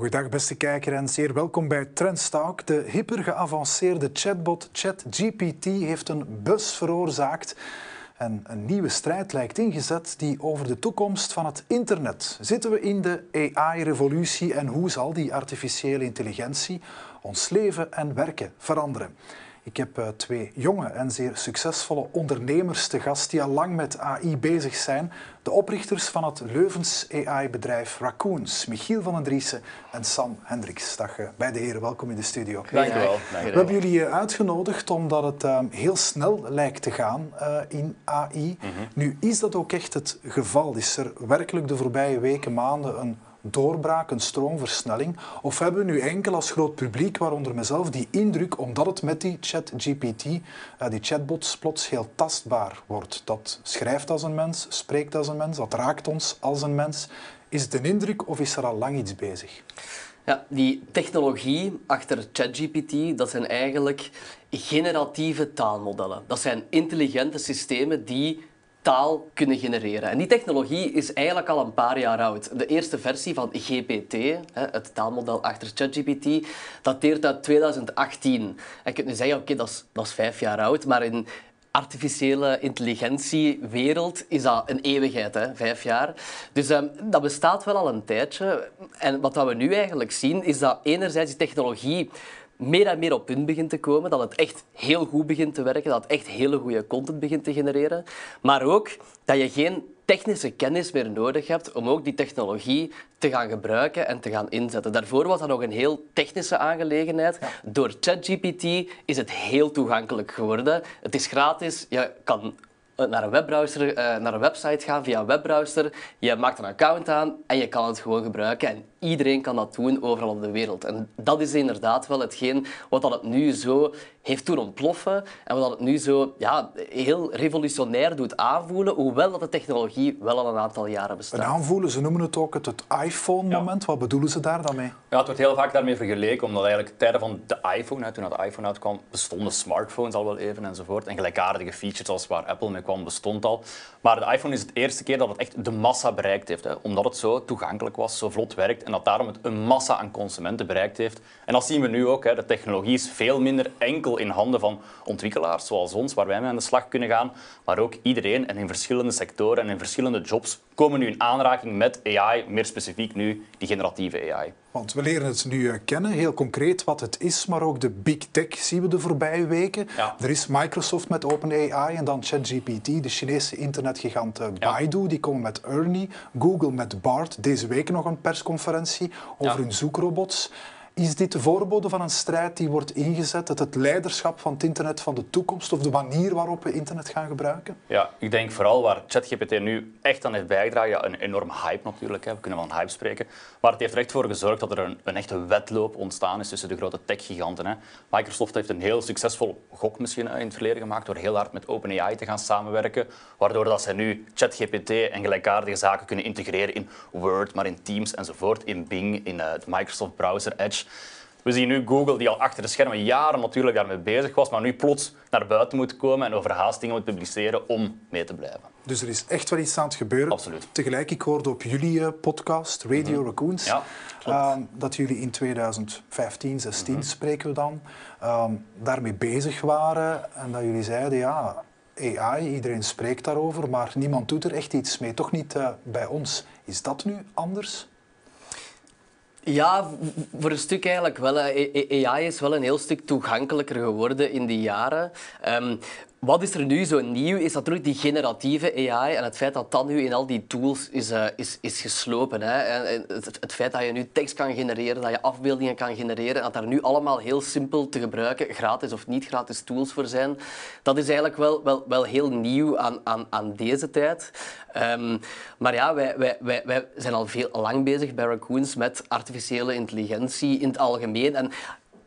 Goedendag beste kijker en zeer welkom bij Trendstalk. De hyper geavanceerde chatbot ChatGPT heeft een bus veroorzaakt en een nieuwe strijd lijkt ingezet die over de toekomst van het internet. Zitten we in de AI-revolutie en hoe zal die artificiële intelligentie ons leven en werken veranderen? Ik heb uh, twee jonge en zeer succesvolle ondernemers te gast die al lang met AI bezig zijn. De oprichters van het Leuvens AI-bedrijf Raccoons, Michiel van den Driessen en Sam Hendricks. Dag uh, beide heren, welkom in de studio. Dank u wel. We hebben jullie uh, uitgenodigd omdat het uh, heel snel lijkt te gaan in AI. Mm -hmm. Nu, is dat ook echt het geval? Is er werkelijk de voorbije weken, maanden een doorbraak, een stroomversnelling? Of hebben we nu enkel als groot publiek, waaronder mezelf, die indruk, omdat het met die ChatGPT, uh, die chatbots, plots heel tastbaar wordt? Dat schrijft als een mens, spreekt als een mens, dat raakt ons als een mens. Is het een indruk of is er al lang iets bezig? Ja, die technologie achter ChatGPT, dat zijn eigenlijk generatieve taalmodellen. Dat zijn intelligente systemen die taal kunnen genereren. En die technologie is eigenlijk al een paar jaar oud. De eerste versie van GPT, het taalmodel achter ChatGPT, dateert uit 2018. En je kunt nu zeggen, oké, dat, is, dat is vijf jaar oud, maar in artificiële intelligentiewereld is dat een eeuwigheid, hè? vijf jaar. Dus um, dat bestaat wel al een tijdje. En wat we nu eigenlijk zien, is dat enerzijds die technologie meer en meer op punt begint te komen, dat het echt heel goed begint te werken, dat het echt hele goede content begint te genereren, maar ook dat je geen technische kennis meer nodig hebt om ook die technologie te gaan gebruiken en te gaan inzetten. Daarvoor was dat nog een heel technische aangelegenheid. Ja. Door ChatGPT is het heel toegankelijk geworden. Het is gratis, je kan naar een webbrowser, naar een website gaan via een webbrowser. Je maakt een account aan en je kan het gewoon gebruiken. En iedereen kan dat doen overal op de wereld. En dat is inderdaad wel hetgeen wat dat het nu zo heeft doen ontploffen en wat dat het nu zo ja, heel revolutionair doet aanvoelen, hoewel dat de technologie wel al een aantal jaren bestaat. En aanvoelen, ze noemen het ook het, het iPhone-moment. Ja. Wat bedoelen ze daar dan mee? Ja, het wordt heel vaak daarmee vergeleken, omdat eigenlijk tijden van de iPhone, hè, toen dat iPhone uitkwam, bestonden smartphones al wel even enzovoort. En gelijkaardige features als waar Apple mee kwam, bestond al. Maar de iPhone is het eerste keer dat het echt de massa bereikt heeft, hè, omdat het zo toegankelijk was, zo vlot werkt en dat daarom het een massa aan consumenten bereikt heeft. En dat zien we nu ook. Hè. De technologie is veel minder enkel in handen van ontwikkelaars zoals ons, waar wij mee aan de slag kunnen gaan, maar ook iedereen en in verschillende sectoren en in verschillende jobs komen nu in aanraking met AI, meer specifiek nu die generatieve AI. Want we leren het nu kennen, heel concreet wat het is, maar ook de big tech zien we de voorbije weken. Ja. Er is Microsoft met OpenAI en dan ChatGPT, de Chinese internetgigant Baidu, ja. die komen met Ernie, Google met Bart, deze week nog een persconferentie over ja. hun zoekrobots. Is dit de voorbode van een strijd die wordt ingezet, het, het leiderschap van het internet van de toekomst of de manier waarop we internet gaan gebruiken? Ja, ik denk vooral waar ChatGPT nu echt aan heeft bijgedragen, ja, een enorme hype natuurlijk, hè. we kunnen van hype spreken, maar het heeft er echt voor gezorgd dat er een, een echte wedloop ontstaan is tussen de grote tech-giganten. Microsoft heeft een heel succesvol gok misschien in het verleden gemaakt door heel hard met OpenAI te gaan samenwerken, waardoor dat zij nu ChatGPT en gelijkaardige zaken kunnen integreren in Word, maar in Teams enzovoort, in Bing, in uh, de Microsoft browser, Edge. We zien nu Google, die al achter de schermen jaren natuurlijk daarmee bezig was, maar nu plots naar buiten moet komen en overhaast dingen moet publiceren om mee te blijven. Dus er is echt wel iets aan het gebeuren. Absoluut. Tegelijk, ik hoorde op jullie podcast, Radio mm -hmm. Raccoons, ja, uh, dat jullie in 2015, 16 mm -hmm. spreken we dan, uh, daarmee bezig waren en dat jullie zeiden, ja, AI, iedereen spreekt daarover, maar niemand doet er echt iets mee. Toch niet uh, bij ons. Is dat nu anders? Ja, voor een stuk eigenlijk wel. AI is wel een heel stuk toegankelijker geworden in die jaren. Um, wat is er nu zo nieuw, is natuurlijk die generatieve AI en het feit dat dat nu in al die tools is, uh, is, is geslopen. Hè. En het, feit dat je nu tekst kan genereren, dat je afbeeldingen kan genereren, dat daar nu allemaal heel simpel te gebruiken, gratis of niet gratis tools voor zijn, dat is eigenlijk wel, wel, wel heel nieuw aan, aan, aan deze tijd. Um, maar ja, wij, wij, wij, wij zijn al veel lang bezig bij Raccoons met artificiële intelligentie in het algemeen. En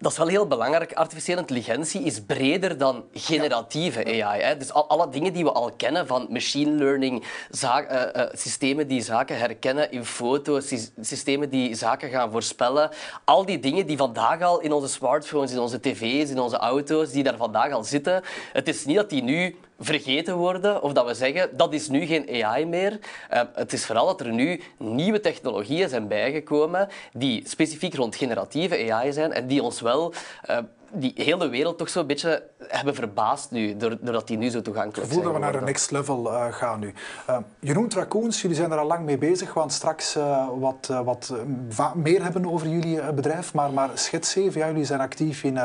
dat is wel heel belangrijk. Artificiële intelligentie is breder dan generatieve AI. Hè. Dus al, alle dingen die we al kennen van machine learning, zaak, uh, uh, systemen die zaken herkennen in foto's, systemen die zaken gaan voorspellen. Al die dingen die vandaag al in onze smartphones, in onze tv's, in onze auto's, die daar vandaag al zitten. Het is niet dat die nu vergeten worden of dat we zeggen dat is nu geen AI meer. Uh, het is vooral dat er nu nieuwe technologieën zijn bijgekomen die specifiek rond generatieve AI zijn en die ons wel uh, die hele wereld toch zo'n beetje hebben verbaasd nu, doordat die nu zo toegankelijk zijn. Ik voel dat we naar een next level uh, gaan nu. Uh, je noemt raccoons, jullie zijn er al lang mee bezig. We gaan straks uh, wat, wat meer hebben over jullie bedrijf. Maar, maar schets even, ja, jullie zijn actief in,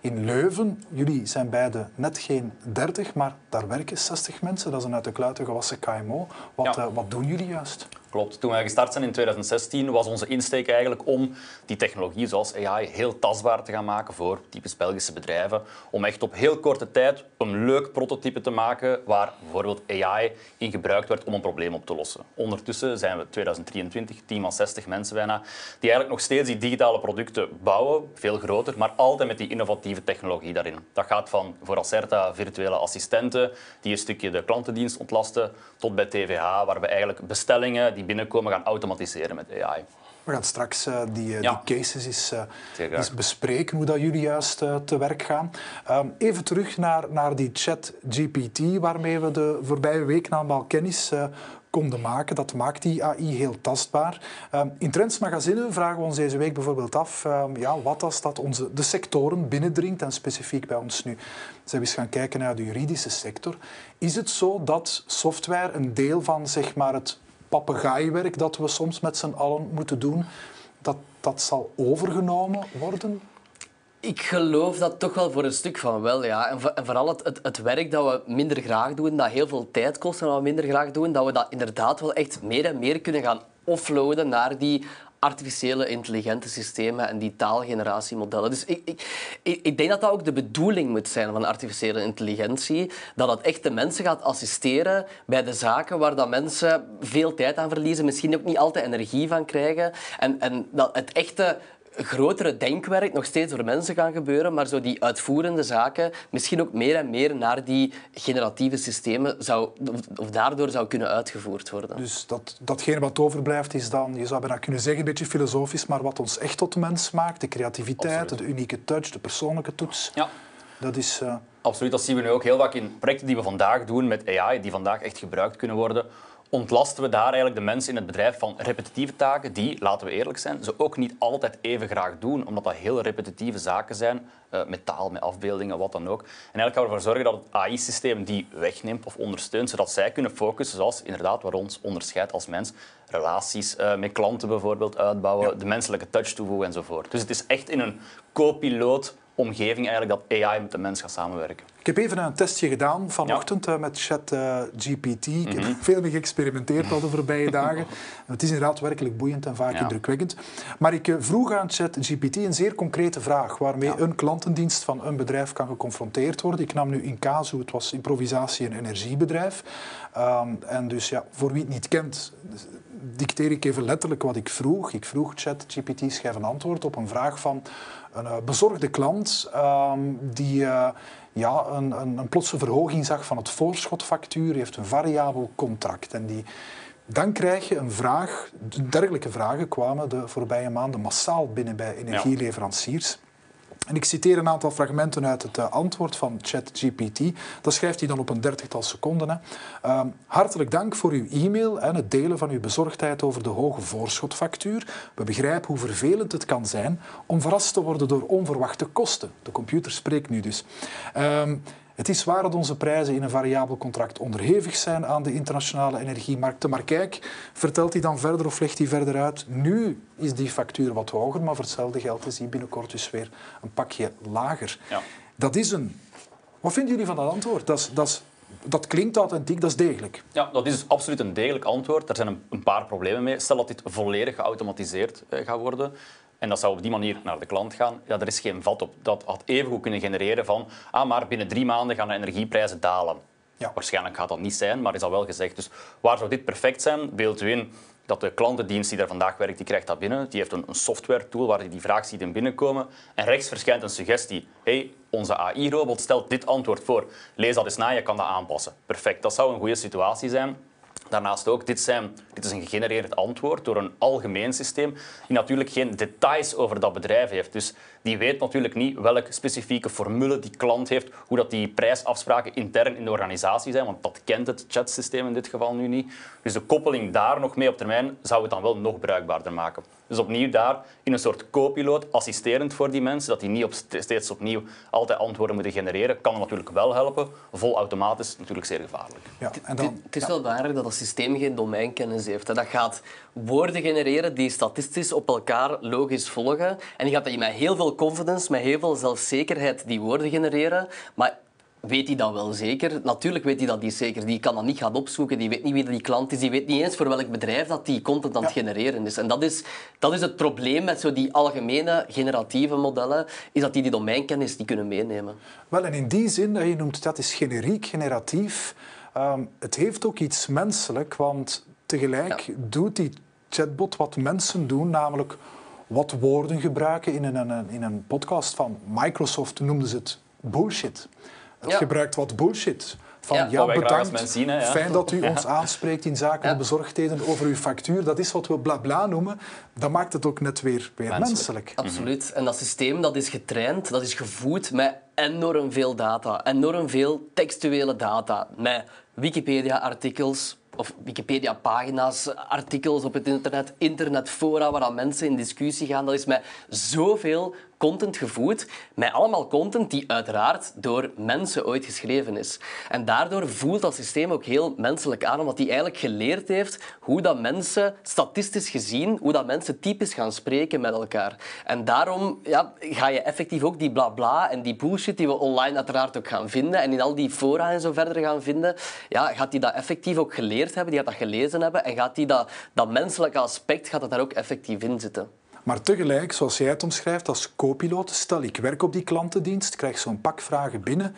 in Leuven. Jullie zijn beide net geen 30, maar daar werken 60 mensen. Dat is een uit de kluiten gewassen KMO. Wat, ja. wat doen jullie juist? Klopt. Toen wij gestart zijn in 2016 was onze insteek eigenlijk om die technologie zoals AI heel tastbaar te gaan maken voor typisch Belgische bedrijven. Om echt op heel korte tijd een leuk prototype te maken waar bijvoorbeeld AI in gebruikt werd om een probleem op te lossen. Ondertussen zijn we 2023, team van 60 mensen bijna, die eigenlijk nog steeds die digitale producten bouwen, veel groter, maar altijd met die innovatieve technologie daarin. Dat gaat van voor Acerta virtuele assistenten die een stukje de klantendienst ontlasten, tot bij TVH waar we eigenlijk bestellingen die binnenkomen gaan automatiseren met AI. We gaan straks uh, die, uh, ja. die, cases eens, uh, eens, bespreken, hoe dat jullie juist te werk gaan. Um, even terug naar, naar die chat GPT, waarmee we de voorbije week allemaal kennis konden maken. Dat maakt die AI heel tastbaar. Um, in Trends Magazine vragen we ons deze week bijvoorbeeld af um, ja, wat als dat onze, de sectoren binnendringt en specifiek bij ons nu. Zijn we eens gaan kijken naar de juridische sector. Is het zo dat software een deel van zeg maar, het papegaaiwerk dat we soms met z'n allen moeten doen, dat dat zal overgenomen worden? Ik geloof dat toch wel voor een stuk van wel, ja. En, vooral het, het, werk dat we minder graag doen, dat heel veel tijd kost en wat we minder graag doen, dat we dat inderdaad wel echt meer en meer kunnen gaan offloaden naar die artificiële intelligente systemen en die taalgeneratiemodellen. Dus ik, ik, ik denk dat dat ook de bedoeling moet zijn van artificiële intelligentie. Dat het echt de mensen gaat assisteren bij de zaken waar dat mensen veel tijd aan verliezen, misschien ook niet altijd energie van krijgen. En, en dat het echte grotere denkwerk nog steeds door mensen gaan gebeuren, maar zo die uitvoerende zaken misschien ook meer en meer naar die generatieve systemen zou, of daardoor zou kunnen uitgevoerd worden. Dus dat, datgene wat overblijft is dan, je zou bijna kunnen zeggen, een beetje filosofisch, maar wat ons echt tot mens maakt, de creativiteit, de unieke touch, de persoonlijke toets. Ja. Dat is... Uh... Absoluut, dat zien we nu ook heel vaak in projecten die we vandaag doen met AI, die vandaag echt gebruikt kunnen worden ontlasten we daar eigenlijk de mensen in het bedrijf van repetitieve taken die, laten we eerlijk zijn, ze ook niet altijd even graag doen, omdat dat heel repetitieve zaken zijn, uh, met taal, met afbeeldingen, wat dan ook. En eigenlijk gaan we ervoor zorgen dat het AI-systeem die wegneemt of ondersteunt, zodat zij kunnen focussen, zoals inderdaad waar ons onderscheidt als mens, relaties uh, met klanten bijvoorbeeld uitbouwen, de menselijke touch toevoegen enzovoort. Dus het is echt in een co-piloot omgeving eigenlijk dat AI met de mens gaat samenwerken. Ik heb even een testje gedaan vanochtend ja. Eh, met ChatGPT. Uh, ik heb mhm. veel mee geëxperimenteerd al de voorbije dagen. Het is inderdaad werkelijk boeiend en vaak indrukwekkend. Maar ik uh, vroeg aan ChatGPT een zeer concrete vraag waarmee een klantendienst van een bedrijf kan geconfronteerd worden. Ik nam nu in casu, het was improvisatie een energiebedrijf. Um, en dus ja, voor wie het niet kent, dicteer ik even letterlijk wat ik vroeg. Ik vroeg ChatGPT schrijf een antwoord op een vraag van een uh, bezorgde klant um, die uh, ja, een, een, een, plotse verhoging zag van het voorschotfactuur, heeft een variabel contract. En die, dan krijg je een vraag, dergelijke vragen kwamen de voorbije maanden massaal binnen bij energieleveranciers. En ik citeer een aantal fragmenten uit het uh, antwoord van ChatGPT. Dat schrijft hij dan op een dertigtal seconden. Hè. Uh, hartelijk dank voor uw e-mail en het delen van uw bezorgdheid over de hoge voorschotfactuur. We begrijpen hoe vervelend het kan zijn om verrast te worden door onverwachte kosten. De computer spreekt nu dus. Uh, het is waar dat onze prijzen in een variabel contract onderhevig zijn aan de internationale energiemarkten. Maar kijk, vertelt hij dan verder of legt hij verder uit? Nu is die factuur wat hoger, maar voor hetzelfde geld is die binnenkort dus weer een pakje lager. Ja. Dat is een... Wat vinden jullie van dat antwoord? Dat, is, dat, is, dat klinkt authentiek, dat is degelijk. Ja, dat is dus absoluut een degelijk antwoord. Er zijn een, een paar problemen mee. Stel dat dit volledig geautomatiseerd eh, gaat worden, en dat zou op die manier naar de klant gaan. Ja, er is geen vat op. Dat had evengoed kunnen genereren van ah, maar binnen drie maanden gaan de energieprijzen dalen. Ja. Waarschijnlijk gaat dat niet zijn, maar is al wel gezegd. Dus waar zou dit perfect zijn? Beeld u in dat de klantendienst die daar vandaag werkt, die krijgt dat binnen. Die heeft een, een software tool waar hij die vraag ziet in binnenkomen. En rechts verschijnt een suggestie. hey, onze AI-robot stelt dit antwoord voor. Lees dat eens na, je kan dat aanpassen. Perfect, dat zou een goede situatie zijn. Daarnaast ook, dit, dit is een gegenereerd antwoord door een algemeen systeem die natuurlijk geen details over dat bedrijf heeft. Dus die weet natuurlijk niet welke specifieke formule die klant heeft, hoe dat die prijsafspraken intern in de organisatie zijn, want dat kent het chatsysteem in dit geval nu niet. Dus de koppeling daar nog mee op termijn zou het dan wel nog bruikbaarder maken. Dus opnieuw daar in een soort co-piloot, assisterend voor die mensen, dat die niet op, steeds opnieuw altijd antwoorden moeten genereren, kan natuurlijk wel helpen. Vol automatisch natuurlijk zeer gevaarlijk. Ja, en dan, het, is wel belangrijk dat het systeem geen domeinkennis heeft. Dat gaat woorden genereren die statistisch op elkaar logisch volgen. En die gaat dat je met heel veel confidence, met heel veel zelfzekerheid die woorden genereren. Maar weet hij dat wel zeker? Natuurlijk weet hij dat niet zeker. Die kan dat niet gaan opzoeken. Die weet niet wie die klant is. Die weet niet eens voor welk bedrijf dat die content aan het genereren is. En dat is, dat is het probleem met zo die algemene generatieve modellen, is dat die die domeinkennis niet kunnen meenemen. Wel, en in die zin, dat je noemt dat is generiek, generatief. Um, het heeft ook iets menselijk, want tegelijk doet die chatbot wat mensen doen, namelijk wat woorden gebruiken. In een, in een podcast van Microsoft noemden ze het bullshit. Het gebruikt wat bullshit. Van ja, ja bedankt, zien, ja. fijn dat u ons aanspreekt in zaken bezorgdheden over uw factuur. Dat is wat we blabla bla noemen. Dat maakt het ook net weer, weer menselijk. Absoluut. En dat systeem dat is getraind, dat is gevoed met enorm veel data. Enorm veel textuele data. Met Wikipedia-artikels, of Wikipedia-pagina's, artikels op het internet, internetfora waar mensen in discussie gaan. Dat is met zoveel content gevoed met allemaal content die uiteraard door mensen ooit geschreven is. En daardoor voelt dat systeem ook heel menselijk aan, omdat hij eigenlijk geleerd heeft hoe dat mensen, statistisch gezien, hoe dat mensen typisch gaan spreken met elkaar. En daarom ja, ga je effectief ook die blabla bla en die bullshit die we online uiteraard ook gaan vinden en in al die fora en zo verder gaan vinden, ja, gaat hij dat effectief ook geleerd hebben, die gaat dat gelezen hebben en gaat hij dat, dat menselijke aspect gaat het daar ook effectief in zitten. Maar tegelijk, zoals jij het omschrijft, als co-piloot, stel ik werk op die klantendienst, krijg zo'n pak vragen binnen.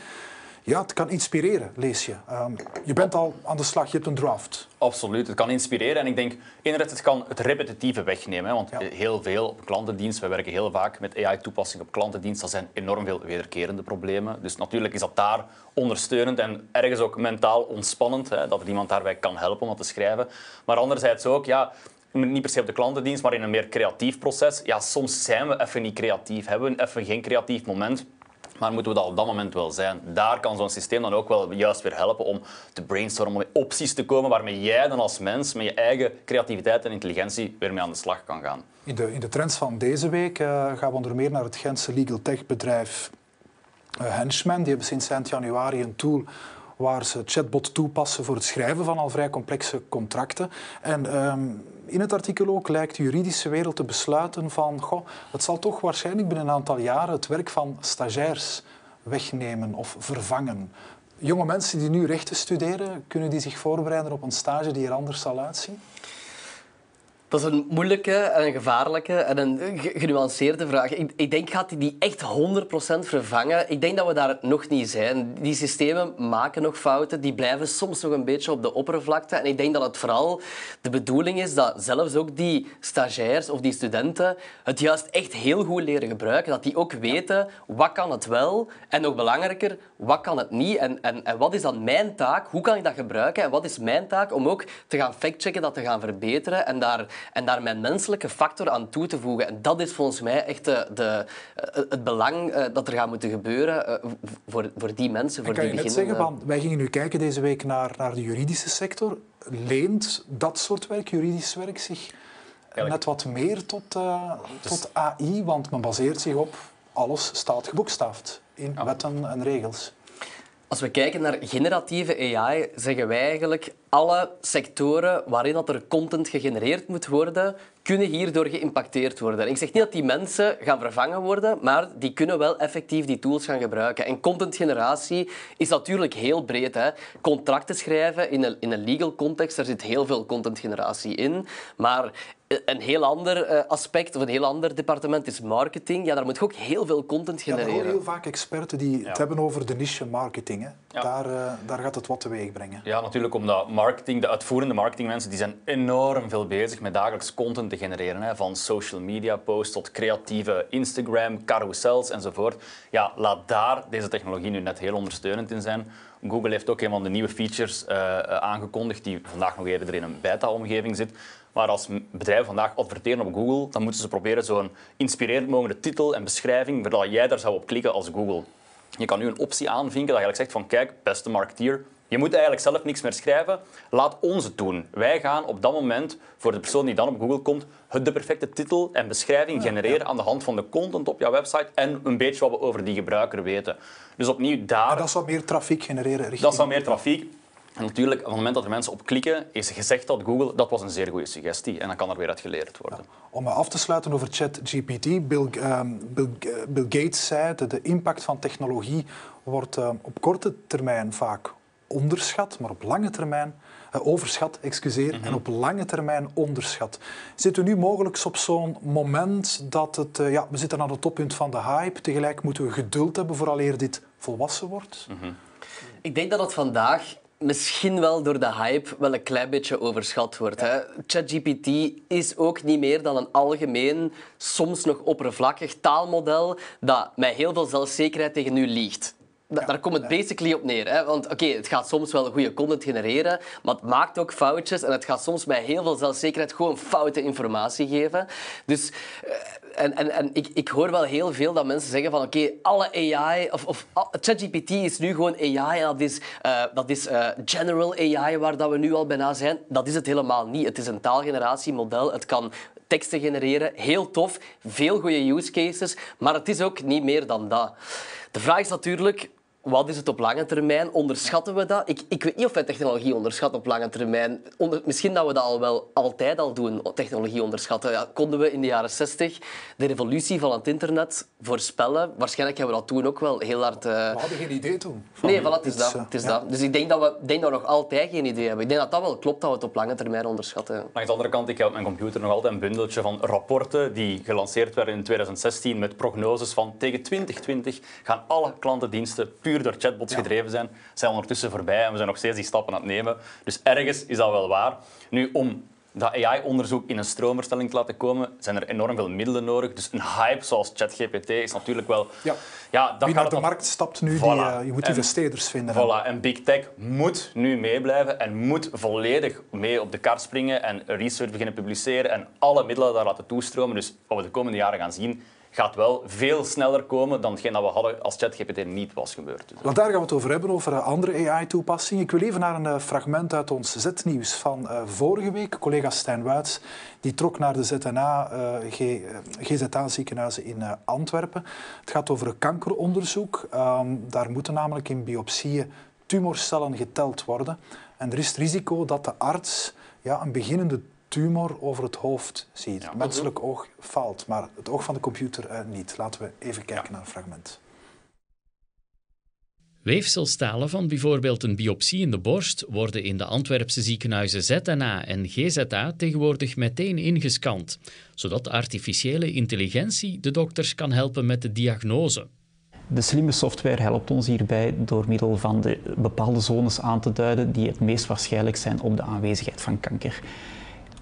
Ja, het kan inspireren, lees je. Um, je bent al aan de slag, je hebt een draft. Absoluut, het kan inspireren. En ik denk, inderdaad, het kan het repetitieve wegnemen. Hè, want heel veel op klantendienst, we werken heel vaak met AI-toepassingen op klantendienst, dat zijn enorm veel wederkerende problemen. Dus natuurlijk is dat daar ondersteunend en ergens ook mentaal ontspannend, hè, dat er iemand daarbij kan helpen om dat te schrijven. Maar anderzijds ook, ja, niet per se op de klantendienst, maar in een meer creatief proces. Ja, soms zijn we even niet creatief, hebben we even geen creatief moment. Maar moeten we dat op dat moment wel zijn? Daar kan zo'n systeem dan ook wel juist weer helpen om te brainstormen, met opties te komen waarmee jij dan als mens met je eigen creativiteit en intelligentie weer mee aan de slag kan gaan. In de, in de trends van deze week uh, gaan we onder meer naar het Gentse legal tech bedrijf uh, Henchman. Die hebben sinds eind januari een tool waar ze chatbot toepassen voor het schrijven van al vrij complexe contracten. En um, in het artikel ook lijkt de juridische wereld te besluiten van goh, het zal toch waarschijnlijk binnen een aantal jaren het werk van stagiairs wegnemen of vervangen. Jonge mensen die nu rechten studeren, kunnen die zich voorbereiden op een stage die er anders zal uitzien? Dat is een moeilijke en gevaarlijke en een genuanceerde vraag. Ik, ik denk, gaat hij die echt 100% vervangen? Ik denk dat we daar nog niet zijn. Die systemen maken nog fouten. Die blijven soms nog een beetje op de oppervlakte. En ik denk dat het vooral de bedoeling is dat zelfs ook die stagiairs of die studenten het juist echt heel goed leren gebruiken. Dat die ook weten wat kan het wel en nog belangrijker, wat kan het niet en, en, en wat is dan mijn taak? Hoe kan ik dat gebruiken? En wat is mijn taak om ook te gaan factchecken, dat te gaan verbeteren en daar en daar mijn menselijke factor aan toe te voegen. En dat is volgens mij echt de, de eh, het belang uh, dat er gaat moeten gebeuren voor, voor die mensen, voor kan die je net zeggen, van, wij gingen nu kijken deze week naar, naar de juridische sector. Leent dat soort werk, juridisch werk, zich net wat meer tot, dus... tot AI? Want men baseert zich op alles staat geboekstaafd in wetten en regels. Als we kijken naar generatieve AI, zeggen wij eigenlijk alle sectoren waarin dat er content gegenereerd moet worden, kunnen hierdoor geïmpacteerd worden. ik zeg niet dat die mensen gaan vervangen worden, maar die kunnen wel effectief die tools gaan gebruiken. En contentgeneratie is natuurlijk heel breed. Hè. Contracten schrijven in een, in een legal context, daar zit heel veel contentgeneratie in. Maar een heel ander eh, aspect of een heel ander departement is marketing. Ja, daar moet je ook heel veel content genereren. Ja, er heel vaak experten die het hebben over de niche marketing. Hè. Daar, uh, daar gaat het wat teweeg brengen. Ja, natuurlijk omdat marketing, de uitvoerende marketingmensen, die zijn enorm veel bezig met dagelijks content te genereren. Hè. Van social media posts tot creatieve Instagram, carousels enzovoort. Ja, laat daar deze technologie nu net heel ondersteunend in zijn. Google heeft ook een van de nieuwe features uh, aangekondigd die vandaag nog eerder in een beta-omgeving zit Maar als bedrijven vandaag adverteren op Google, dan moeten ze proberen zo'n inspirerend mogelijke titel en beschrijving, waar jij daar zou op klikken als Google. Je kan nu een optie aanvinken dat je zegt van kijk, beste marketeer, je moet eigenlijk zelf niks meer schrijven. Laat ons het doen. Wij gaan op dat moment, voor de persoon die dan op Google komt, de perfecte titel en beschrijving genereren aan de hand van de content op jouw website en een beetje wat we over die gebruiker weten. Dus opnieuw daar... Maar dat zal meer trafiek genereren. Richting... Dat zal meer trafiek. En natuurlijk, op het moment dat er mensen op klikken, is gezegd dat Google, dat was een zeer goede suggestie. En dan kan er weer uit geleerd worden. Om af te sluiten over ChatGPT, Bill, uh, Bill, Bill, Gates zei dat de impact van technologie wordt uh, op korte termijn vaak onderschat, maar op lange termijn uh, overschat, excuseer, en op lange termijn onderschat. Zitten we nu mogelijk op zo'n moment dat het, uh, ja, we zitten aan het toppunt van de hype, tegelijk moeten we geduld hebben vooraleer dit volwassen wordt? Mm -hmm. Ik denk dat het vandaag misschien wel door de hype wel een klein beetje overschat wordt. Ja. ChatGPT is ook niet meer dan een algemeen, soms nog oppervlakkig taalmodel dat met heel veel zelfzekerheid tegen u liegt. Daar komt het basically op neer. Hè? Want oké, het gaat soms wel goede content genereren, maar het maakt ook foutjes en het gaat soms met heel veel zelfzekerheid gewoon foute informatie geven. Dus, eh, en en, en ik, ik hoor wel heel veel dat mensen zeggen van oké, alle AI, of, of ChatGPT is nu gewoon AI en dat is, uh, dat is uh, general AI waar dat we nu al bijna zijn. Dat is het helemaal niet. Het is een taalgeneratiemodel. Het kan teksten genereren, heel tof, veel goede use cases, maar het is ook niet meer dan dat. De vraag is natuurlijk, wat is het op lange termijn? Onderschatten we dat? Ik, ik weet niet of wij technologie onderschatten op lange termijn. Onder, misschien dat we dat al wel altijd al doen, technologie onderschatten. Ja, konden we in de jaren 60 de revolutie van het internet voorspellen? Waarschijnlijk hebben we dat toen ook wel heel hard... Uh... We hadden geen idee toen. Nee, voilà, het is, dat, het is dat. Dus ik denk dat, we, denk dat we nog altijd geen idee hebben. Ik denk dat dat wel klopt, dat we het op lange termijn onderschatten. Aan de andere kant, ik heb op mijn computer nog altijd een bundeltje van rapporten die gelanceerd werden in 2016 met prognoses van tegen 2020 gaan alle klantendiensten puur door chatbots gedreven zijn, zijn ondertussen voorbij en we zijn nog steeds die stappen aan het nemen. Dus ergens is dat wel waar. Nu, om dat AI-onderzoek in een stroomverstelling te laten komen, zijn er enorm veel middelen nodig. Dus een hype zoals ChatGPT is natuurlijk wel... Ja, ja dat Wie naar de markt stapt nu, die, uh, je moet investeerders vinden. Voilà. En Big Tech moet nu meeblijven en moet volledig mee op de kar springen en research beginnen publiceren en alle middelen daar laten toestromen. Dus wat we de komende jaren gaan zien, gaat wel veel sneller komen dan hetgeen dat we hadden als ChatGPT niet was gebeurd. Want daar gaan we het over hebben, over eh, andere AI-toepassingen. Ik wil even naar een eh, fragment uit ons Z-nieuws van uh, vorige week. Collega Stijn Wuits die trok naar de ZNA, uh, GZA-ziekenhuizen in Antwerpen. Het gaat over een kankeronderzoek. Um, daar moeten namelijk in biopsieën tumorcellen geteld worden. En er is het risico dat de arts ja, een beginnende tumor over het hoofd ziet. Ja. Menselijk oog faalt, maar het oog van de computer uh, niet. Laten we even kijken ja. naar een fragment. Weefselstalen van bijvoorbeeld een biopsie in de borst worden in de Antwerpse ziekenhuizen ZNA en GZA tegenwoordig meteen ingescand, zodat artificiële intelligentie de dokters kan helpen met de diagnose. De slimme software helpt ons hierbij door middel van de bepaalde zones aan te duiden die het meest waarschijnlijk zijn op de aanwezigheid van kanker.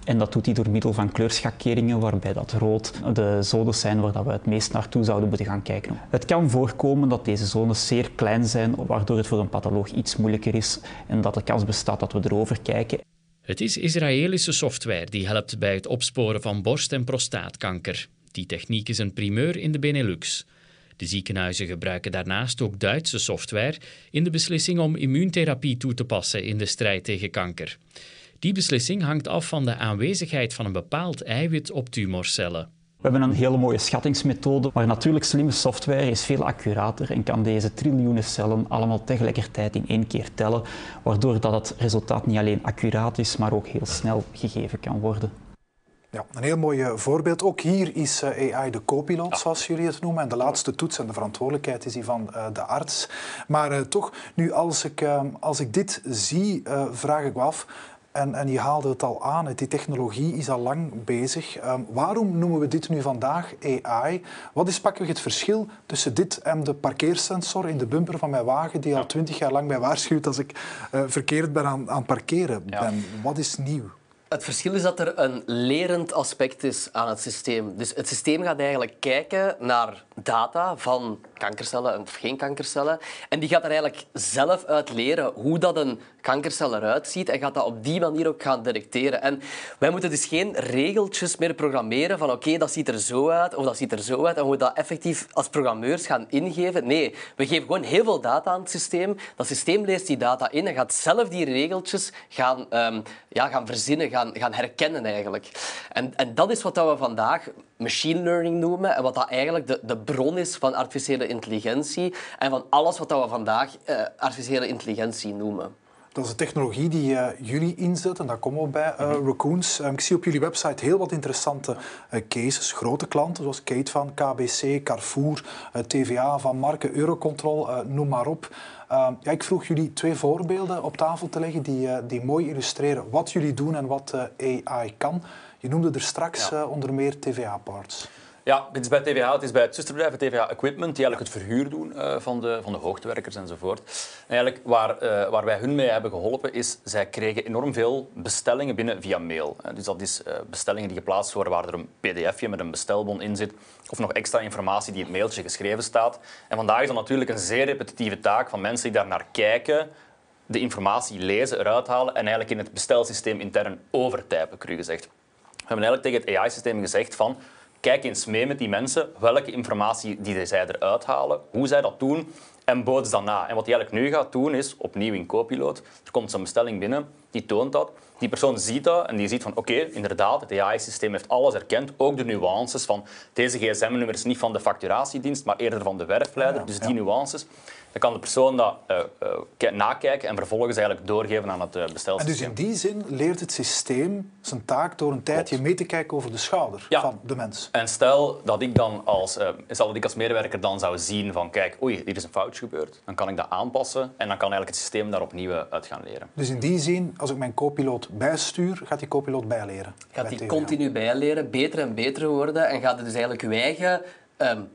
En dat doet hij door middel van kleurschakeringen, waarbij dat rood de zones zijn waar we het meest naartoe zouden moeten gaan kijken. Het kan voorkomen dat deze zones zeer klein zijn, waardoor het voor een patholoog iets moeilijker is en dat de kans bestaat dat we erover kijken. Het is Israëlische software die helpt bij het opsporen van borst- en prostaatkanker. Die techniek is een primeur in de Benelux. De ziekenhuizen gebruiken daarnaast ook Duitse software in de beslissing om immuuntherapie toe te passen in de strijd tegen kanker. Die beslissing hangt af van de aanwezigheid van een bepaald eiwit op tumorcellen. We hebben een hele mooie schattingsmethode, maar natuurlijk slimme software is veel accurater en kan deze triljoenen cellen allemaal tegelijkertijd in één keer tellen, waardoor dat het resultaat niet alleen accuraat is, maar ook heel snel gegeven kan worden. Ja, een heel mooi eh, voorbeeld. Ook hier is eh, AI de co-pilot, zoals jullie het noemen. En de laatste toets en de verantwoordelijkheid is die van uh, de arts. Maar toch, nu als ik, uh, als ik dit zie, vraag ik me af... En, en, je haalde het al aan, die technologie is al lang bezig. Um, waarom noemen we dit nu vandaag AI? Wat is pakweg het verschil tussen dit en de parkeersensor in de bumper van mijn wagen, die al twintig jaar lang mij waarschuwt als ik uh, verkeerd ben aan, aan parkeren ja. ben? Wat is nieuw? Het verschil is dat er een lerend aspect is aan het systeem. Dus het systeem gaat eigenlijk kijken naar data van kankercellen of geen kankercellen. En die gaat er eigenlijk zelf uit leren hoe dat een kankercel eruit ziet en gaat dat op die manier ook gaan detecteren. En wij moeten dus geen regeltjes meer programmeren van oké, dat ziet er zo uit of dat ziet er zo uit en we dat effectief als programmeurs gaan ingeven. Nee, we geven gewoon heel veel data aan het systeem. Dat systeem leest die data in en gaat zelf die regeltjes gaan, um, ja, gaan verzinnen, gaan, gaan herkennen eigenlijk. En, en dat is wat we vandaag machine learning noemen en wat dat eigenlijk de, de bron is van artificiële intelligentie en van alles wat we vandaag uh, artificiële intelligentie noemen. Dat is de technologie die uh, jullie inzetten, daar komen we bij, uh, Raccoons. Um, ik zie op jullie website heel wat interessante uh, cases, grote klanten zoals Kate van KBC, Carrefour, TVA van Marken, Eurocontrol, noem maar op. Ja, ik vroeg jullie twee voorbeelden op tafel te leggen die, die mooi illustreren wat jullie doen en wat AI kan. Je noemde er straks ja. onder meer TVA-parts. Ja, het is bij TVA, het is bij het zusterbedrijf TVA Equipment, die eigenlijk het verhuur doen uh, van, de, van de hoogtewerkers enzovoort. En eigenlijk waar, uh, waar wij hun mee hebben geholpen, is zij kregen enorm veel bestellingen binnen via mail. Uh, dus dat is bestellingen die geplaatst worden waar er een pdfje met een bestelbon in zit, of nog extra informatie die in het mailtje geschreven staat. En vandaag is dat natuurlijk een zeer repetitieve taak van mensen die daar naar kijken, de informatie lezen, eruit halen en eigenlijk in het bestelsysteem intern overtypen, cru gezegd. We hebben eigenlijk tegen het AI-systeem gezegd van kijk eens mee met die mensen welke informatie die zij eruit halen, hoe zij dat doen en boods dan na. En wat hij eigenlijk nu gaat doen is, opnieuw in Copilot, er komt zo'n bestelling binnen, die toont dat. Die persoon ziet dat en die ziet van oké, inderdaad, het AI-systeem heeft alles erkend, ook de nuances van deze gsm-nummer is niet van de facturatiedienst, maar eerder van de werfleider, dus die nuances. Dan kan de persoon dat uh, nakijken en vervolgens eigenlijk doorgeven aan het uh, bestelsysteem. En dus in die zin leert het systeem zijn taak door een tijdje mee te kijken over de schouder van de mens. En stel dat ik dan als, uh, stel dat ik als medewerker dan zou zien van kijk, oei, hier is een foutje gebeurd. Dan kan ik dat aanpassen en dan kan eigenlijk het systeem daar opnieuw uit gaan leren. Dus in die zin, als ik mijn co-piloot bijstuur, gaat die co-piloot bijleren? Gaat die continu bijleren, beter en beter worden en gaat het dus eigenlijk uw eigen um,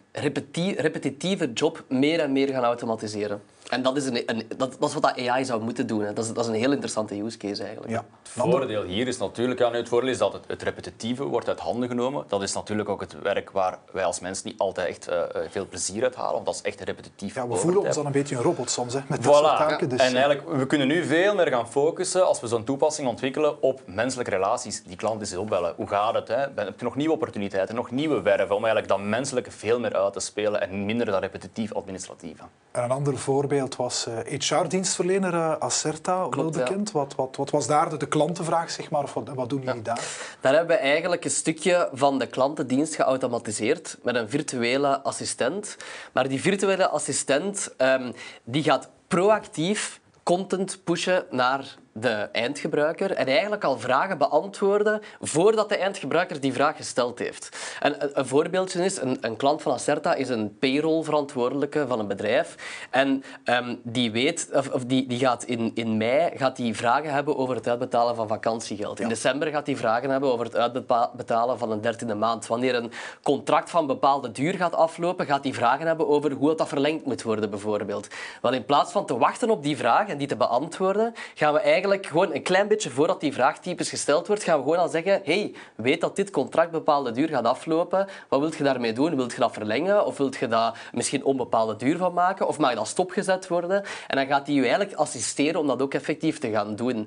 repetitieve job meer en meer gaan automatiseren. En dat is, een, een, dat, dat is wat dat AI zou moeten doen. Hè. Dat, is, dat is een heel interessante use case eigenlijk. Ja. Het voordeel hier is natuurlijk aan het voordeel is dat het, het, repetitieve wordt uit handen genomen. Dat is natuurlijk ook het werk waar wij als mensen niet altijd echt uh, veel plezier uit halen. Want dat is echt repetitief. Ja, we voelen ons dan een beetje een robot soms hè, met dat soort taken. Dus, en eigenlijk, we kunnen nu veel meer gaan focussen als we zo'n toepassing ontwikkelen op menselijke relaties. Die klant is opbellen. Hoe gaat het? Hè? Heb je nog nieuwe opportuniteiten, nog nieuwe werven om eigenlijk dat menselijke veel meer uit te spelen en minder dat repetitief administratieve. En een ander voorbeeld was HR-dienstverlener uh, eh, Acerta, wel bekend. Wat, wat, wat, was daar de, klantenvraag, zeg maar? Of wat, wat doen jullie daar? Daar hebben we eigenlijk een stukje van de klantendienst geautomatiseerd met een virtuele assistent. Maar die virtuele assistent um, die gaat proactief content pushen naar de eindgebruiker en eigenlijk al vragen beantwoorden voordat de eindgebruiker die vraag gesteld heeft. En een, voorbeeldje is, een, een, klant van Acerta is een payroll-verantwoordelijke van een bedrijf en um, die weet, of, of, die, die gaat in, in mei gaat die vragen hebben over het uitbetalen van vakantiegeld. In december gaat hij vragen hebben over het uitbetalen van een dertiende maand. Wanneer een contract van bepaalde duur gaat aflopen, gaat hij vragen hebben over hoe dat verlengd moet worden bijvoorbeeld. Wel, in plaats van te wachten op die vraag en die te beantwoorden, gaan we eigenlijk eigenlijk gewoon een klein beetje voordat die vraagtypes gesteld wordt, gaan we gewoon al zeggen hey, weet dat dit contract bepaalde duur gaat aflopen. Wat wilt je daarmee doen? Wilt je dat verlengen? Of wilt je dat misschien onbepaalde duur van maken? Of mag dat stopgezet worden? En dan gaat hij je eigenlijk assisteren om dat ook effectief te gaan doen. Um,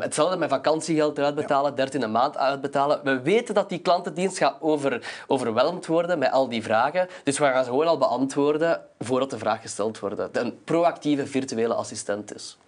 hetzelfde met vakantiegeld uitbetalen, 13e maand uitbetalen. We weten dat die klantendienst gaat over, overweldigd worden met al die vragen. Dus we gaan ze gewoon al beantwoorden voordat de vraag gesteld wordt. Een proactieve virtuele assistent is.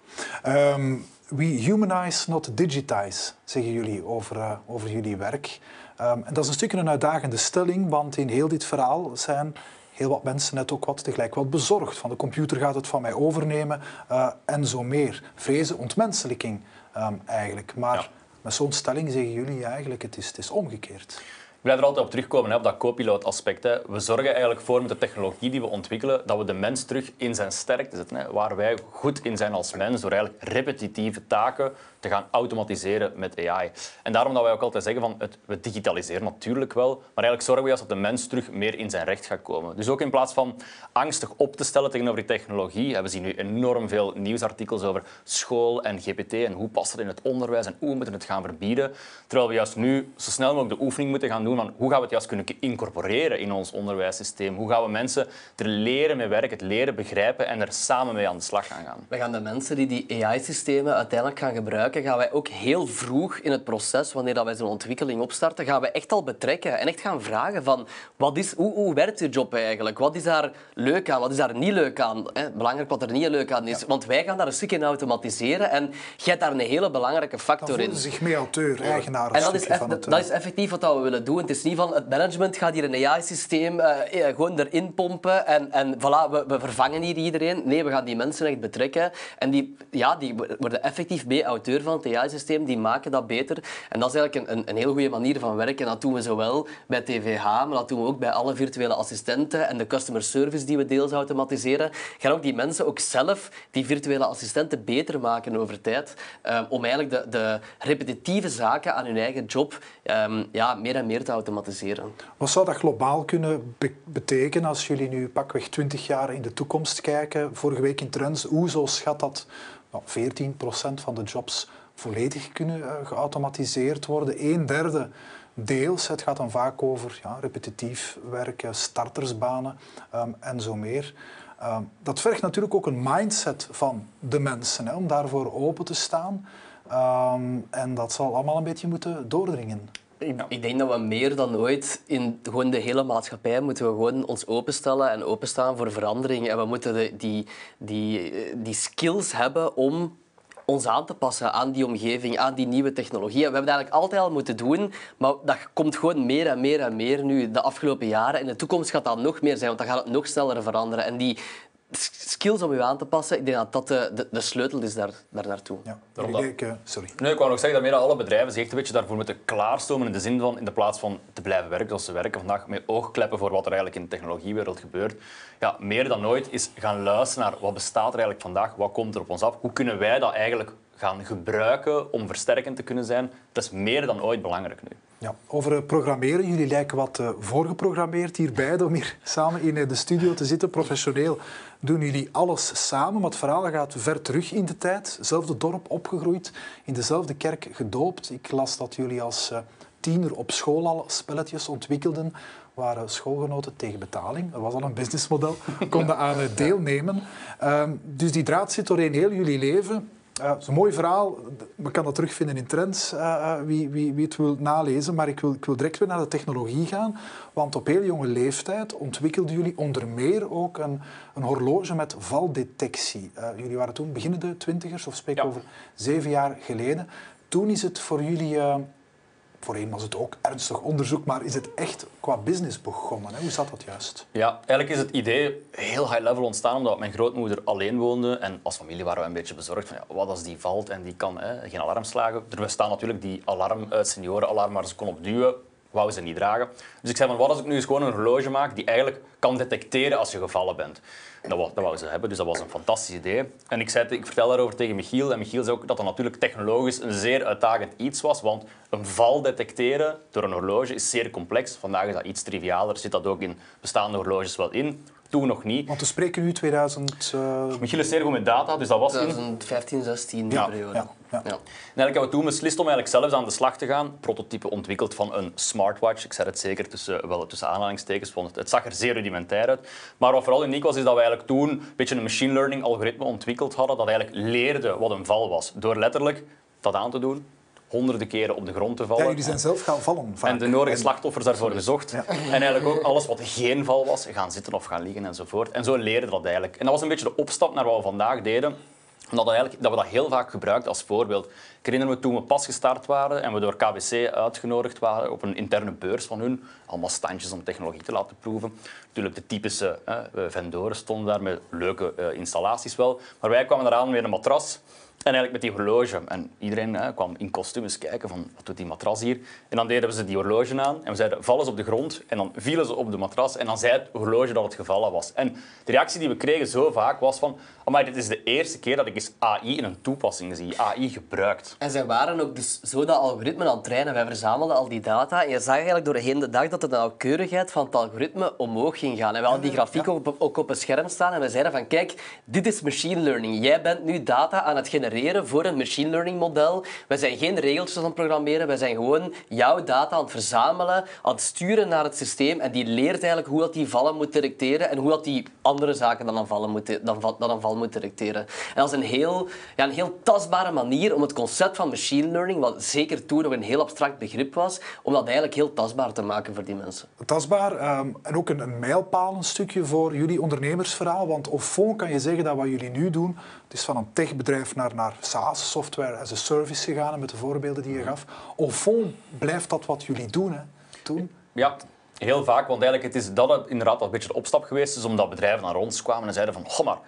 Um, we humanize, not digitize, zeggen jullie over, uh, over jullie werk. Um, en dat is een stukje een uitdagende stelling, want in heel dit verhaal zijn heel wat mensen net ook wat tegelijk wat bezorgd. Van de computer gaat het van mij overnemen uh, en zo meer. Vrezen ontmenselijking um, eigenlijk. Maar ja. met zo'n stelling zeggen jullie eigenlijk, het is, het is omgekeerd. Blijf er altijd op terugkomen, hè, op dat co-pilot aspect. Hè. We zorgen eigenlijk voor met de technologie die we ontwikkelen, dat we de mens terug in zijn sterkte zetten. Hè. Waar wij goed in zijn als mens, door eigenlijk repetitieve taken te gaan automatiseren met AI. En daarom dat wij ook altijd zeggen van het, we digitaliseren natuurlijk wel, maar eigenlijk zorgen we juist dat de mens terug meer in zijn recht gaat komen. Dus ook in plaats van angstig op te stellen tegenover die technologie, we zien nu enorm veel nieuwsartikels over school en GPT en hoe past het in het onderwijs en hoe we moeten het gaan verbieden. Terwijl we juist nu zo snel mogelijk de oefening moeten gaan doen doen van hoe gaan we het juist kunnen incorporeren in ons onderwijssysteem? Hoe gaan we mensen er leren mee werken, het leren begrijpen en er samen mee aan de slag gaan gaan? We gaan de mensen die die AI-systemen uiteindelijk gaan gebruiken, gaan wij ook heel vroeg in het proces, wanneer dat wij zo'n ontwikkeling opstarten, gaan we echt al betrekken en echt gaan vragen van wat is, hoe, hoe werkt je job eigenlijk? Wat is daar leuk aan? Wat is daar niet leuk aan? Belangrijk wat er niet leuk aan is. Want wij gaan daar een stukje in automatiseren en jij hebt daar een hele belangrijke factor in. zich mee auteur, eigenaar. En dat is, dat is effectief wat we willen doen. Het is niet van het management gaat hier een AI-systeem uh, eh, eh, gewoon erin pompen en, en voilà, we, we, vervangen hier iedereen. Nee, we gaan die mensen echt betrekken en die, ja, die worden effectief mee auteur van het AI-systeem, die maken dat beter. En dat is eigenlijk een, een, een heel goede manier van werken. En dat doen we zowel bij TVH, maar dat doen we ook bij alle virtuele assistenten en de customer service die we deels automatiseren. Gaan ook die mensen ook zelf die virtuele assistenten beter maken over tijd, um, om eigenlijk de, de repetitieve zaken aan hun eigen job um, ja, meer en meer te automatiseren. Wat zou dat globaal kunnen betekenen als jullie nu pakweg 20 jaar in de toekomst kijken? Vorige week in Trends, zo schat dat nou, 14% van de jobs volledig kunnen uh, geautomatiseerd worden. Een derde deels. Het gaat dan vaak over ja, repetitief werken, startersbanen um, en zo meer. Um, dat vergt natuurlijk ook een mindset van de mensen, hè, om daarvoor open te staan. Um, en dat zal allemaal een beetje moeten doordringen. Ik denk dat we meer dan ooit in gewoon de hele maatschappij moeten we gewoon ons openstellen en openstaan voor verandering. En we moeten de, die, die, die skills hebben om ons aan te passen aan die omgeving, aan die nieuwe technologie. we hebben dat eigenlijk altijd al moeten doen, maar dat komt gewoon meer en meer en meer nu de afgelopen jaren. In de toekomst gaat dat nog meer zijn, want dan gaat het nog sneller veranderen. En die, skills om je aan te passen, ik denk dat dat de, de, de sleutel is daar, daar naartoe. Ja, daarom dat... ik, uh, sorry. Nee, ik wou nog zeggen dat meer alle bedrijven zich echt een beetje daarvoor moeten klaarstomen in de zin van, in de plaats van te blijven werken zoals ze werken vandaag, met oogkleppen voor wat er eigenlijk in de technologiewereld gebeurt. Ja, meer dan ooit is gaan luisteren naar wat bestaat er eigenlijk vandaag, wat komt er op ons af, hoe kunnen wij dat eigenlijk gaan gebruiken om versterkend te kunnen zijn. Dat is meer dan ooit belangrijk nu. Ja, over eh, programmeren. Jullie lijken wat uh, voorgeprogrammeerd hier beiden om hier samen in de studio te zitten. Professioneel doen jullie alles samen, maar het verhaal gaat ver terug in de tijd. Zelfde dorp opgegroeid, in dezelfde kerk gedoopt. Ik las dat jullie als uh, tiener op school al spelletjes ontwikkelden waren schoolgenoten tegen betaling. Dat was al een businessmodel, konden aan deelnemen. Ehm, dus die draad zit doorheen heel jullie leven. Uh, het is een mooi verhaal. We kan dat terugvinden in Trends, uh, wie, wie, wie, het wil nalezen. Maar ik wil, ik wil direct weer naar de technologie gaan. Want op heel jonge leeftijd ontwikkelden jullie onder meer ook een, een horloge met valdetectie. Uh, jullie waren toen beginnende twintigers, of spreek ja. over zeven jaar geleden. Toen is het voor jullie voorheen was het ook ernstig onderzoek, maar is het echt qua business begonnen? Hè? Hoe zat dat juist? Ja, eigenlijk is het idee heel high level ontstaan omdat mijn grootmoeder alleen woonde. En als familie waren we een beetje bezorgd van ja, wat als die valt en die kan hè, geen alarm slagen. Er bestaan natuurlijk die alarm, seniorenalarm waar ze kon op duwen. Wou ze niet dragen. Dus ik zei van wat als ik nu eens gewoon een horloge maak die eigenlijk kan detecteren als je gevallen bent. Dat, wou, dat wou ze hebben, dus dat was een fantastisch idee. En ik, zei, ik vertel daarover tegen Michiel. En Michiel zei ook dat dat natuurlijk technologisch een zeer uitdagend iets was. Want een val detecteren door een horloge is zeer complex. Vandaag is dat iets trivialer, zit dat ook in bestaande horloges wel in. Toen nog niet. Want we spreken nu 2000... Uh... Michiel is zeer goed met data, dus dat was 2015, 16 die ja, periode. Ja, ja. ja. En eigenlijk hebben we toen beslist om eigenlijk zelfs aan de slag te gaan. Prototype ontwikkeld van een smartwatch. Ik zei het zeker tussen, wel tussen aanhalingstekens, want het zag er zeer rudimentair uit. Maar wat vooral uniek was, is dat we eigenlijk toen een beetje een machine learning algoritme ontwikkeld hadden dat eigenlijk leerde wat een val was. Door letterlijk dat aan te doen, honderden keren op de grond te vallen. Ja, jullie zijn zelf gaan vallen. Vaak. En de nodige slachtoffers daarvoor gezocht. En eigenlijk ook alles wat geen val was, gaan zitten of gaan liggen enzovoort. En zo leerden dat eigenlijk. En dat was een beetje de opstap naar wat we vandaag deden. Omdat we, eigenlijk, dat we dat heel vaak gebruikten als voorbeeld. Ik herinner me toen we pas gestart waren en we door KBC uitgenodigd waren op een interne beurs van hun. Allemaal standjes om technologie te laten proeven. Natuurlijk de typische hè, vendoren stonden daar met leuke uh, installaties wel. Maar wij kwamen eraan met een matras en eigenlijk met die horloge. En iedereen kwam in kostuums kijken van wat doet die matras hier. En dan deden we ze die horloge aan en we zeiden vallen ze op de grond. En dan vielen ze op de matras en dan zei het horloge dat het gevallen was. En de reactie die we kregen zo vaak was van maar dit is de eerste keer dat ik eens AI in een toepassing zie, AI gebruikt. En zij waren ook dus zo dat algoritme aan het trainen. Wij verzamelden al die data en je zag eigenlijk doorheen de dag dat de nauwkeurigheid van het algoritme omhoog ging gaan. En we hadden die grafiek ook, op, ook op een scherm staan en we zeiden van kijk, dit is machine learning. Jij bent nu data aan het genereren voor een machine learning model. Wij zijn geen regeltjes aan het programmeren, wij zijn gewoon jouw data aan het verzamelen, aan het sturen naar het systeem en die leert eigenlijk hoe dat die vallen moet detecteren en hoe dat die andere zaken dan aan vallen moet, dan, dan aan val moet detecteren. En dat is een heel, ja, een heel tastbare manier om het concept van machine learning, wat zeker toen nog een heel abstract begrip was, om dat eigenlijk heel tastbaar te maken voor die mensen. Tastbaar ehm, en ook een, een mijlpaal een stukje voor jullie ondernemersverhaal, want of fond kan je zeggen dat wat jullie nu doen, het is van een techbedrijf naar, naar SaaS, software as a service gegaan, met de voorbeelden die je gaf. Au fond blijft dat wat jullie doen, hè? Toen. Ja, heel vaak. Want eigenlijk het is dat het inderdaad een beetje de opstap geweest is, omdat bedrijven naar ons kwamen en zeiden van, oh maar,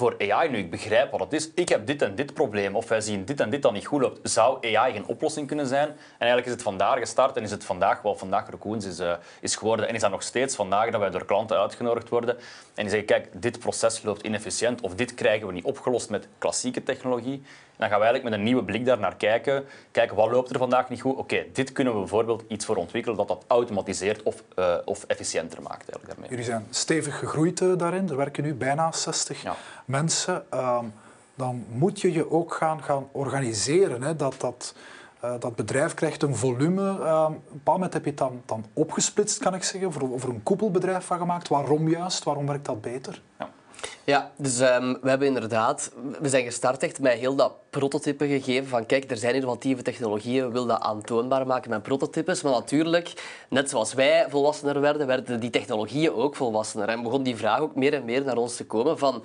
voor AI nu, ik begrijp wat het is. Ik heb dit en dit probleem, of wij zien dit en dit dat niet goed loopt. Zou AI geen oplossing kunnen zijn? En eigenlijk is het vandaag gestart en is het vandaag, wel vandaag Raccoons is, uh, is geworden. En is dat nog steeds vandaag dat wij door klanten uitgenodigd worden. En die zeggen, kijk, dit proces loopt inefficiënt, of dit krijgen we niet opgelost met klassieke technologie dan gaan we eigenlijk met een nieuwe blik daar naar kijken. Kijken, wat loopt er vandaag niet goed? Oké, dit kunnen we bijvoorbeeld iets voor ontwikkelen dat dat automatiseert of, uh, of efficiënter maakt. Eigenlijk daarmee. Jullie zijn stevig gegroeid uh, daarin. Er werken nu bijna 60 ja. Mensen. Um, dan moet je je ook gaan, gaan organiseren. Hè? Dat, dat, uh, dat bedrijf krijgt een volume. Op een bepaald moment heb je het dan, dan opgesplitst, kan ik zeggen. Over, over een koepelbedrijf van gemaakt. Waarom juist? Waarom werkt dat beter? Ja. Ja, dus um, we hebben inderdaad, we zijn gestart echt met heel dat prototype gegeven van kijk, er zijn innovatieve technologieën, we willen dat aantoonbaar maken met prototypes. Maar natuurlijk, net zoals wij volwassener werden, werden die technologieën ook volwassener. En begon die vraag ook meer en meer naar ons te komen van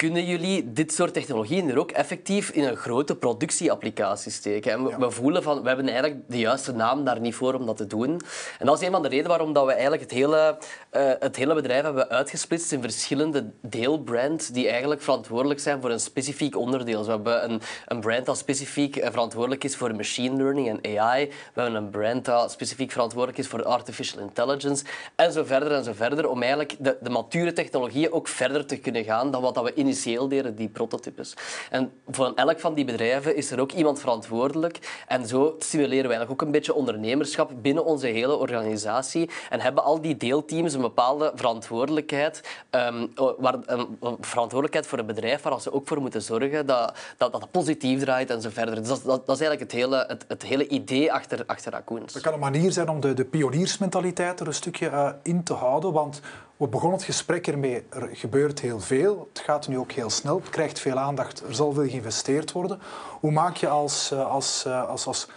kunnen jullie dit soort technologieën er ook effectief in een grote productieapplicatie steken? En we, voelen van, we hebben eigenlijk de juiste naam daar niet voor om dat te doen. En dat is een van de redenen waarom dat we eigenlijk het hele, uh, het hele bedrijf hebben uitgesplitst in verschillende deelbrands die eigenlijk verantwoordelijk zijn voor een specifiek onderdeel. Dus we hebben een, een brand dat specifiek eh, verantwoordelijk is voor machine learning en AI. We hebben een brand dat specifiek verantwoordelijk is voor artificial intelligence. En zo verder en zo verder. Om eigenlijk de, de mature technologieën ook verder te kunnen gaan dan wat dat we in initieel die prototypes. En voor elk van die bedrijven is er ook iemand verantwoordelijk. En zo stimuleren wij eigenlijk ook een beetje ondernemerschap binnen onze hele organisatie. En hebben al die deelteams een bepaalde verantwoordelijkheid, um, waar, verantwoordelijkheid voor het bedrijf, waar ze ook voor moeten zorgen dat dat, dat positief draait en zo verder. Dus dat, dat, is eigenlijk het hele, het, het, hele idee achter, achter Raccoons. Dat kan een manier zijn om de, de pioniersmentaliteit er een stukje uh, in te houden, want we begonnen het gesprek ermee. Er gebeurt heel veel. Het gaat nu ook heel snel. Het krijgt veel aandacht. Er zal veel geïnvesteerd worden. Hoe maak je als, eh, als, eh, als, als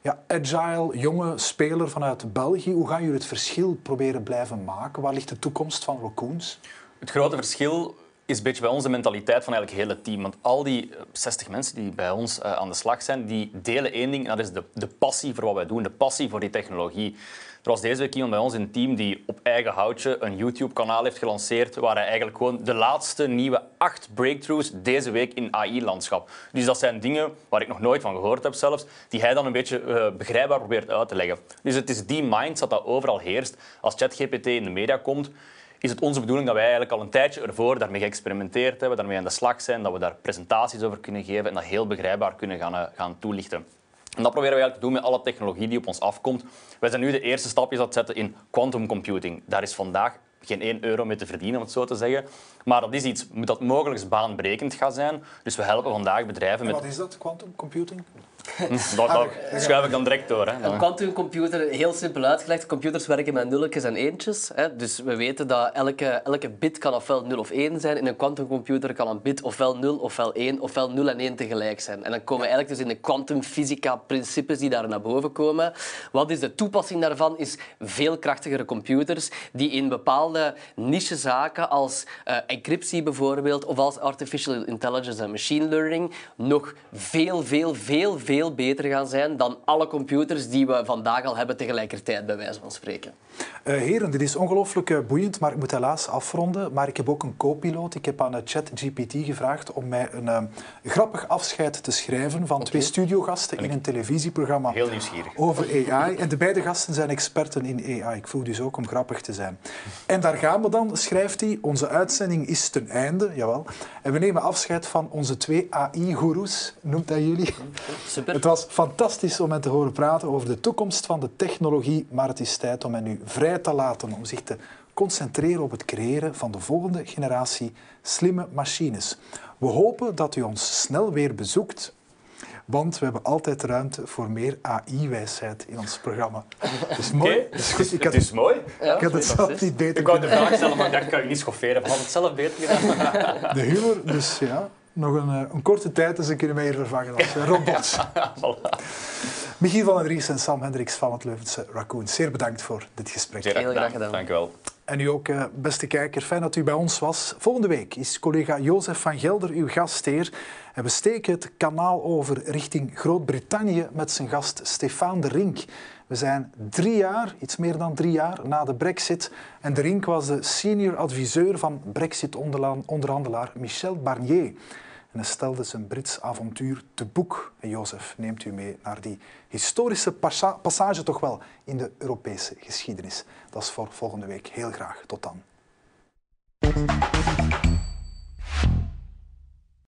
ja, agile, jonge speler vanuit België, hoe gaan jullie het verschil proberen blijven maken? Waar ligt de toekomst van Raccoons? Het grote verschil is een beetje bij onze mentaliteit van eigenlijk het hele team. Want al die 60 eh, mensen die bij ons aan de slag zijn, die delen één ding, en dat is de, de passie voor wat wij doen, de passie voor die technologie. Er was deze week iemand bij ons in het team die op eigen houtje een YouTube-kanaal heeft gelanceerd waar hij eigenlijk gewoon de laatste nieuwe acht breakthroughs deze week in AI-landschap. Dus dat zijn dingen waar ik nog nooit van gehoord heb zelfs, die hij dan een beetje uh, begrijpbaar probeert uit te leggen. Dus het is die mindset dat overal heerst. Als ChatGPT in de media komt, is het onze bedoeling dat wij eigenlijk al een tijdje ervoor daarmee geëxperimenteerd hebben, daarmee aan de slag zijn, dat we daar presentaties over kunnen geven en dat heel begrijpbaar kunnen gaan, uh, gaan toelichten. En dat proberen we eigenlijk te doen met alle technologie die op ons afkomt. Wij zijn nu de eerste stapjes aan het zetten in quantum computing. Daar is vandaag geen 1 euro mee te verdienen, om het zo te zeggen. Maar dat is iets dat mogelijk baanbrekend gaat zijn. Dus we helpen vandaag bedrijven met... wat is dat, quantum computing? dat, dat schuif ik dan direct door. Hè. Een quantumcomputer, heel simpel uitgelegd, computers werken met nulletjes en eentjes. Hè. Dus we weten dat elke, elke bit kan ofwel 0 of 1 zijn. In een quantumcomputer kan een bit ofwel 0 ofwel 1 ofwel 0 en 1 tegelijk zijn. En dan komen we eigenlijk dus in de kwantumfysica-principes die daar naar boven komen. Wat is de toepassing daarvan? Is veel krachtigere computers die in bepaalde niche zaken als uh, encryptie bijvoorbeeld of als artificial intelligence en machine learning nog veel, veel, veel, veel veel beter gaan zijn dan alle computers die we vandaag al hebben tegelijkertijd, bij wijze van spreken. Uh, heren, dit is ongelooflijk uh, boeiend, maar ik moet helaas afronden. Maar ik heb ook een co-piloot. Ik heb aan uh, ChatGPT gevraagd om mij een grappig afscheid te schrijven van twee studiogasten in een televisieprogramma Heel nieuwsgierig. over AI. En de beide gasten zijn experten in AI. Ik vroeg dus ook om grappig te zijn. En daar gaan we dan, schrijft hij. Onze uitzending is ten einde, jawel. En we nemen afscheid van onze twee AI-goeroes, noemt hij jullie. Super. Het was fantastisch om hen te horen praten over de toekomst van de technologie, maar het is tijd om hen nu vrij te laten om zich te concentreren op het creëren van de volgende generatie slimme machines. We hopen dat u ons snel weer bezoekt want we hebben altijd ruimte voor meer AI-wijsheid in ons programma. Dat is mooi. Okay. Dat is goed. Ik had, het is mooi. Ja, ik had het zelf niet beter Ik wou de vraag stellen, maar ik dacht, ik kan je niet schofferen. Had het zelf beter gedaan? De humor, dus ja. Nog een, eh, een korte tijd en ze kunnen mij hier vervangen als robots. Ja, voilà. Michiel van den Ries en Sam Hendricks van het Leuvense Raccoon. Zeer bedankt voor dit gesprek. Zeer Heel graag gedaan. Dank u wel. En u ook, eh, beste kijker, fijn dat u bij ons was. Volgende week is collega Jozef van Gelder uw gastheer. En we steken het kanaal over richting Groot-Brittannië met zijn gast Stefan de Rink. We zijn drie jaar, iets meer dan drie jaar, na de brexit. En de Rink was de senior adviseur van brexit-onderhandelaar Michel Barnier. En hij stelde zijn Brits avontuur te boek. En Jozef neemt u mee naar die historische passage toch wel in de Europese geschiedenis. Dat is voor volgende week. Heel graag. Tot dan.